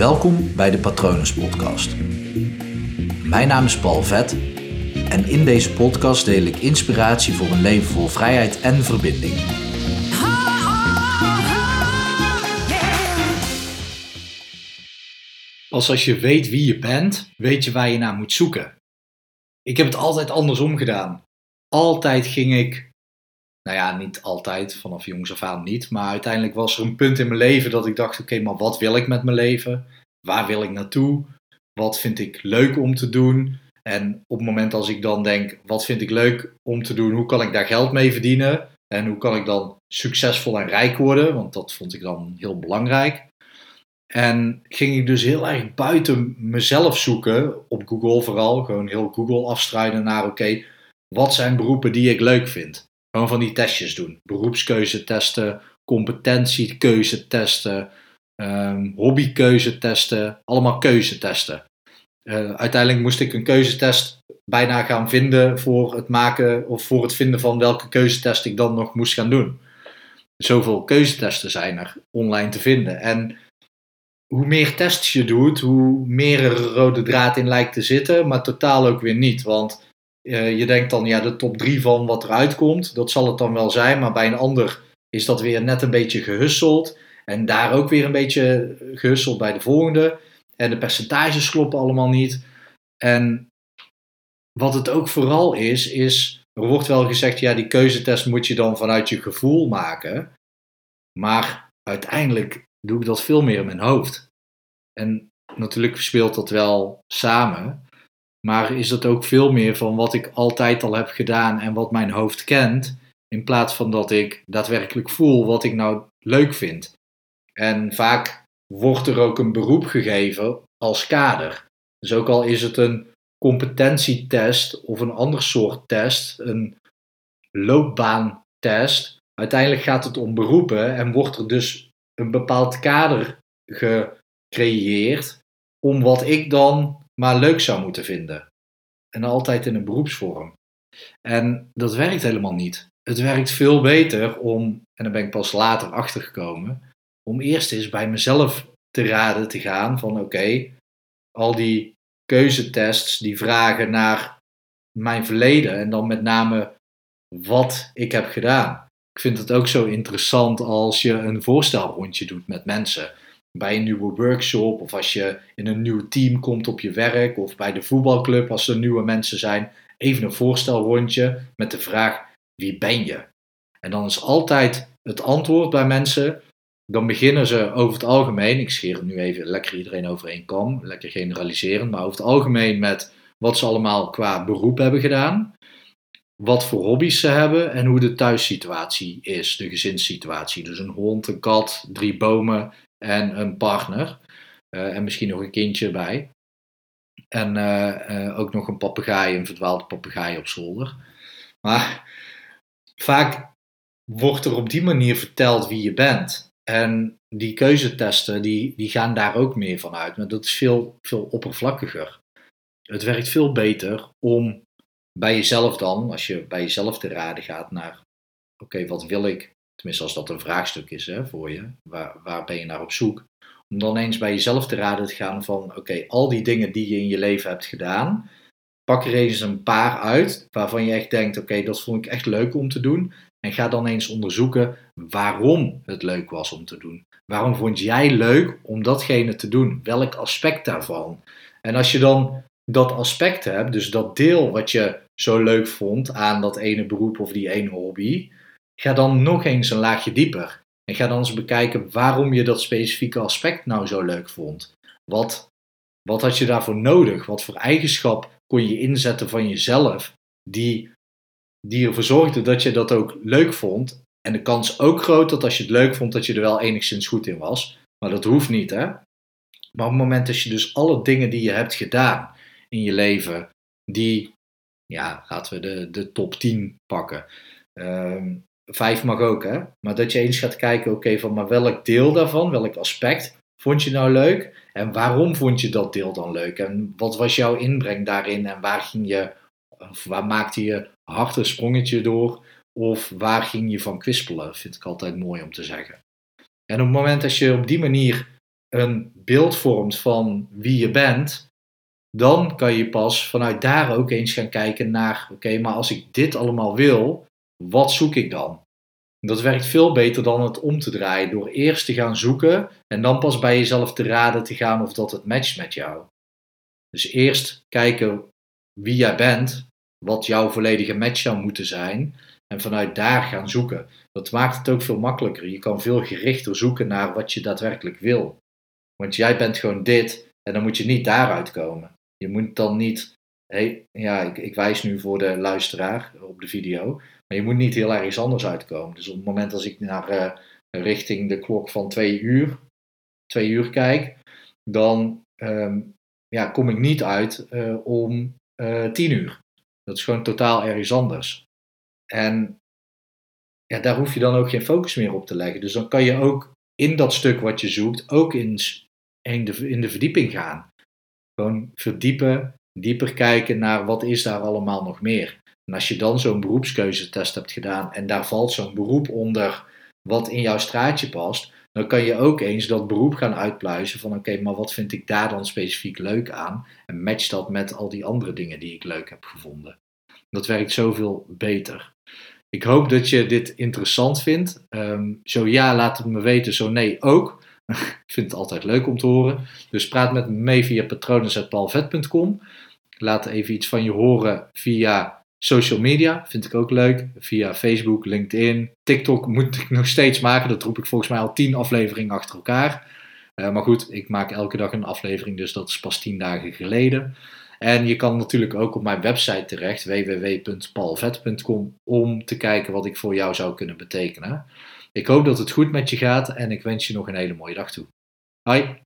Welkom bij de Patronus Podcast. Mijn naam is Paul Vet en in deze podcast deel ik inspiratie voor een leven vol vrijheid en verbinding. Pas als je weet wie je bent, weet je waar je naar moet zoeken. Ik heb het altijd andersom gedaan. Altijd ging ik, nou ja, niet altijd, vanaf jongs af aan niet, maar uiteindelijk was er een punt in mijn leven dat ik dacht: oké, maar wat wil ik met mijn leven? Waar wil ik naartoe? Wat vind ik leuk om te doen? En op het moment als ik dan denk: wat vind ik leuk om te doen? Hoe kan ik daar geld mee verdienen? En hoe kan ik dan succesvol en rijk worden? Want dat vond ik dan heel belangrijk. En ging ik dus heel erg buiten mezelf zoeken, op Google vooral, gewoon heel Google afstrijden naar, oké, wat zijn beroepen die ik leuk vind? Gewoon van die testjes doen. Beroepskeuzetesten, competentiekeuzetesten, um, hobbykeuzetesten, allemaal keuzetesten. Uh, uiteindelijk moest ik een keuzetest bijna gaan vinden voor het maken of voor het vinden van welke keuzetest ik dan nog moest gaan doen. Zoveel keuzetesten zijn er online te vinden. En hoe meer tests je doet, hoe meer er rode draad in lijkt te zitten, maar totaal ook weer niet. Want uh, je denkt dan, ja, de top 3 van wat eruit komt, dat zal het dan wel zijn, maar bij een ander is dat weer net een beetje gehusseld. En daar ook weer een beetje gehusseld bij de volgende. En de percentages kloppen allemaal niet. En wat het ook vooral is, is, er wordt wel gezegd, ja, die keuzetest moet je dan vanuit je gevoel maken. Maar uiteindelijk doe ik dat veel meer in mijn hoofd. En natuurlijk speelt dat wel samen. Maar is dat ook veel meer van wat ik altijd al heb gedaan en wat mijn hoofd kent. In plaats van dat ik daadwerkelijk voel wat ik nou leuk vind. En vaak wordt er ook een beroep gegeven als kader. Dus ook al is het een competentietest of een ander soort test, een loopbaantest, uiteindelijk gaat het om beroepen en wordt er dus een bepaald kader gecreëerd om wat ik dan maar leuk zou moeten vinden. En altijd in een beroepsvorm. En dat werkt helemaal niet. Het werkt veel beter om, en daar ben ik pas later achter gekomen, om eerst eens bij mezelf te raden te gaan van oké, al die keuzetests die vragen naar mijn verleden en dan met name wat ik heb gedaan. Ik vind het ook zo interessant als je een voorstelrondje doet met mensen. Bij een nieuwe workshop of als je in een nieuw team komt op je werk of bij de voetbalclub als er nieuwe mensen zijn. Even een voorstelrondje met de vraag wie ben je? En dan is altijd het antwoord bij mensen. Dan beginnen ze over het algemeen, ik scheer nu even lekker iedereen over één lekker generaliseren, maar over het algemeen met wat ze allemaal qua beroep hebben gedaan wat voor hobby's ze hebben en hoe de thuissituatie is, de gezinssituatie. Dus een hond, een kat, drie bomen en een partner. Uh, en misschien nog een kindje bij. En uh, uh, ook nog een papegaai, een verdwaalde papegaai op zolder. Maar vaak wordt er op die manier verteld wie je bent. En die keuzetesten, die, die gaan daar ook meer van uit. Maar dat is veel, veel oppervlakkiger. Het werkt veel beter om bij jezelf dan, als je bij jezelf te raden gaat naar, oké, wat wil ik? Tenminste, als dat een vraagstuk is hè, voor je, waar, waar ben je naar op zoek? Om dan eens bij jezelf te raden te gaan van, oké, al die dingen die je in je leven hebt gedaan, pak er eens een paar uit waarvan je echt denkt, oké, dat vond ik echt leuk om te doen. En ga dan eens onderzoeken waarom het leuk was om te doen. Waarom vond jij leuk om datgene te doen? Welk aspect daarvan? En als je dan dat aspect hebt, dus dat deel wat je zo leuk vond aan dat ene beroep of die ene hobby, ga dan nog eens een laagje dieper. En ga dan eens bekijken waarom je dat specifieke aspect nou zo leuk vond. Wat, wat had je daarvoor nodig? Wat voor eigenschap kon je inzetten van jezelf die, die ervoor zorgde dat je dat ook leuk vond? En de kans ook groot dat als je het leuk vond, dat je er wel enigszins goed in was. Maar dat hoeft niet, hè? Maar op het moment dat je dus alle dingen die je hebt gedaan, in je leven die, ja, laten we de, de top 10 pakken. Um, vijf mag ook, hè? Maar dat je eens gaat kijken, oké, van maar welk deel daarvan, welk aspect vond je nou leuk? En waarom vond je dat deel dan leuk? En wat was jouw inbreng daarin? En waar ging je, of waar maakte je hard een sprongetje door? Of waar ging je van kwispelen? Vind ik altijd mooi om te zeggen. En op het moment dat je op die manier een beeld vormt van wie je bent, dan kan je pas vanuit daar ook eens gaan kijken naar, oké, maar als ik dit allemaal wil, wat zoek ik dan? Dat werkt veel beter dan het om te draaien, door eerst te gaan zoeken en dan pas bij jezelf te raden te gaan of dat het matcht met jou. Dus eerst kijken wie jij bent, wat jouw volledige match zou moeten zijn en vanuit daar gaan zoeken. Dat maakt het ook veel makkelijker. Je kan veel gerichter zoeken naar wat je daadwerkelijk wil. Want jij bent gewoon dit en dan moet je niet daaruit komen. Je moet dan niet, hey, ja, ik, ik wijs nu voor de luisteraar op de video, maar je moet niet heel ergens anders uitkomen. Dus op het moment als ik naar uh, richting de klok van twee uur, twee uur kijk, dan um, ja, kom ik niet uit uh, om uh, tien uur. Dat is gewoon totaal ergens anders. En ja, daar hoef je dan ook geen focus meer op te leggen. Dus dan kan je ook in dat stuk wat je zoekt, ook in, in, de, in de verdieping gaan. Gewoon verdiepen, dieper kijken naar wat is daar allemaal nog meer. En als je dan zo'n beroepskeuzetest hebt gedaan en daar valt zo'n beroep onder wat in jouw straatje past, dan kan je ook eens dat beroep gaan uitpluizen van oké, maar wat vind ik daar dan specifiek leuk aan? En match dat met al die andere dingen die ik leuk heb gevonden. Dat werkt zoveel beter. Ik hoop dat je dit interessant vindt. Um, zo ja, laat het me weten. Zo nee ook. ik vind het altijd leuk om te horen. Dus praat met me mee via patronen.palvet.com. Laat even iets van je horen via social media. Vind ik ook leuk. Via Facebook, LinkedIn, TikTok moet ik nog steeds maken. Dat roep ik volgens mij al tien afleveringen achter elkaar. Uh, maar goed, ik maak elke dag een aflevering, dus dat is pas tien dagen geleden. En je kan natuurlijk ook op mijn website terecht, www.palvet.com, om te kijken wat ik voor jou zou kunnen betekenen. Ik hoop dat het goed met je gaat en ik wens je nog een hele mooie dag toe. Hoi!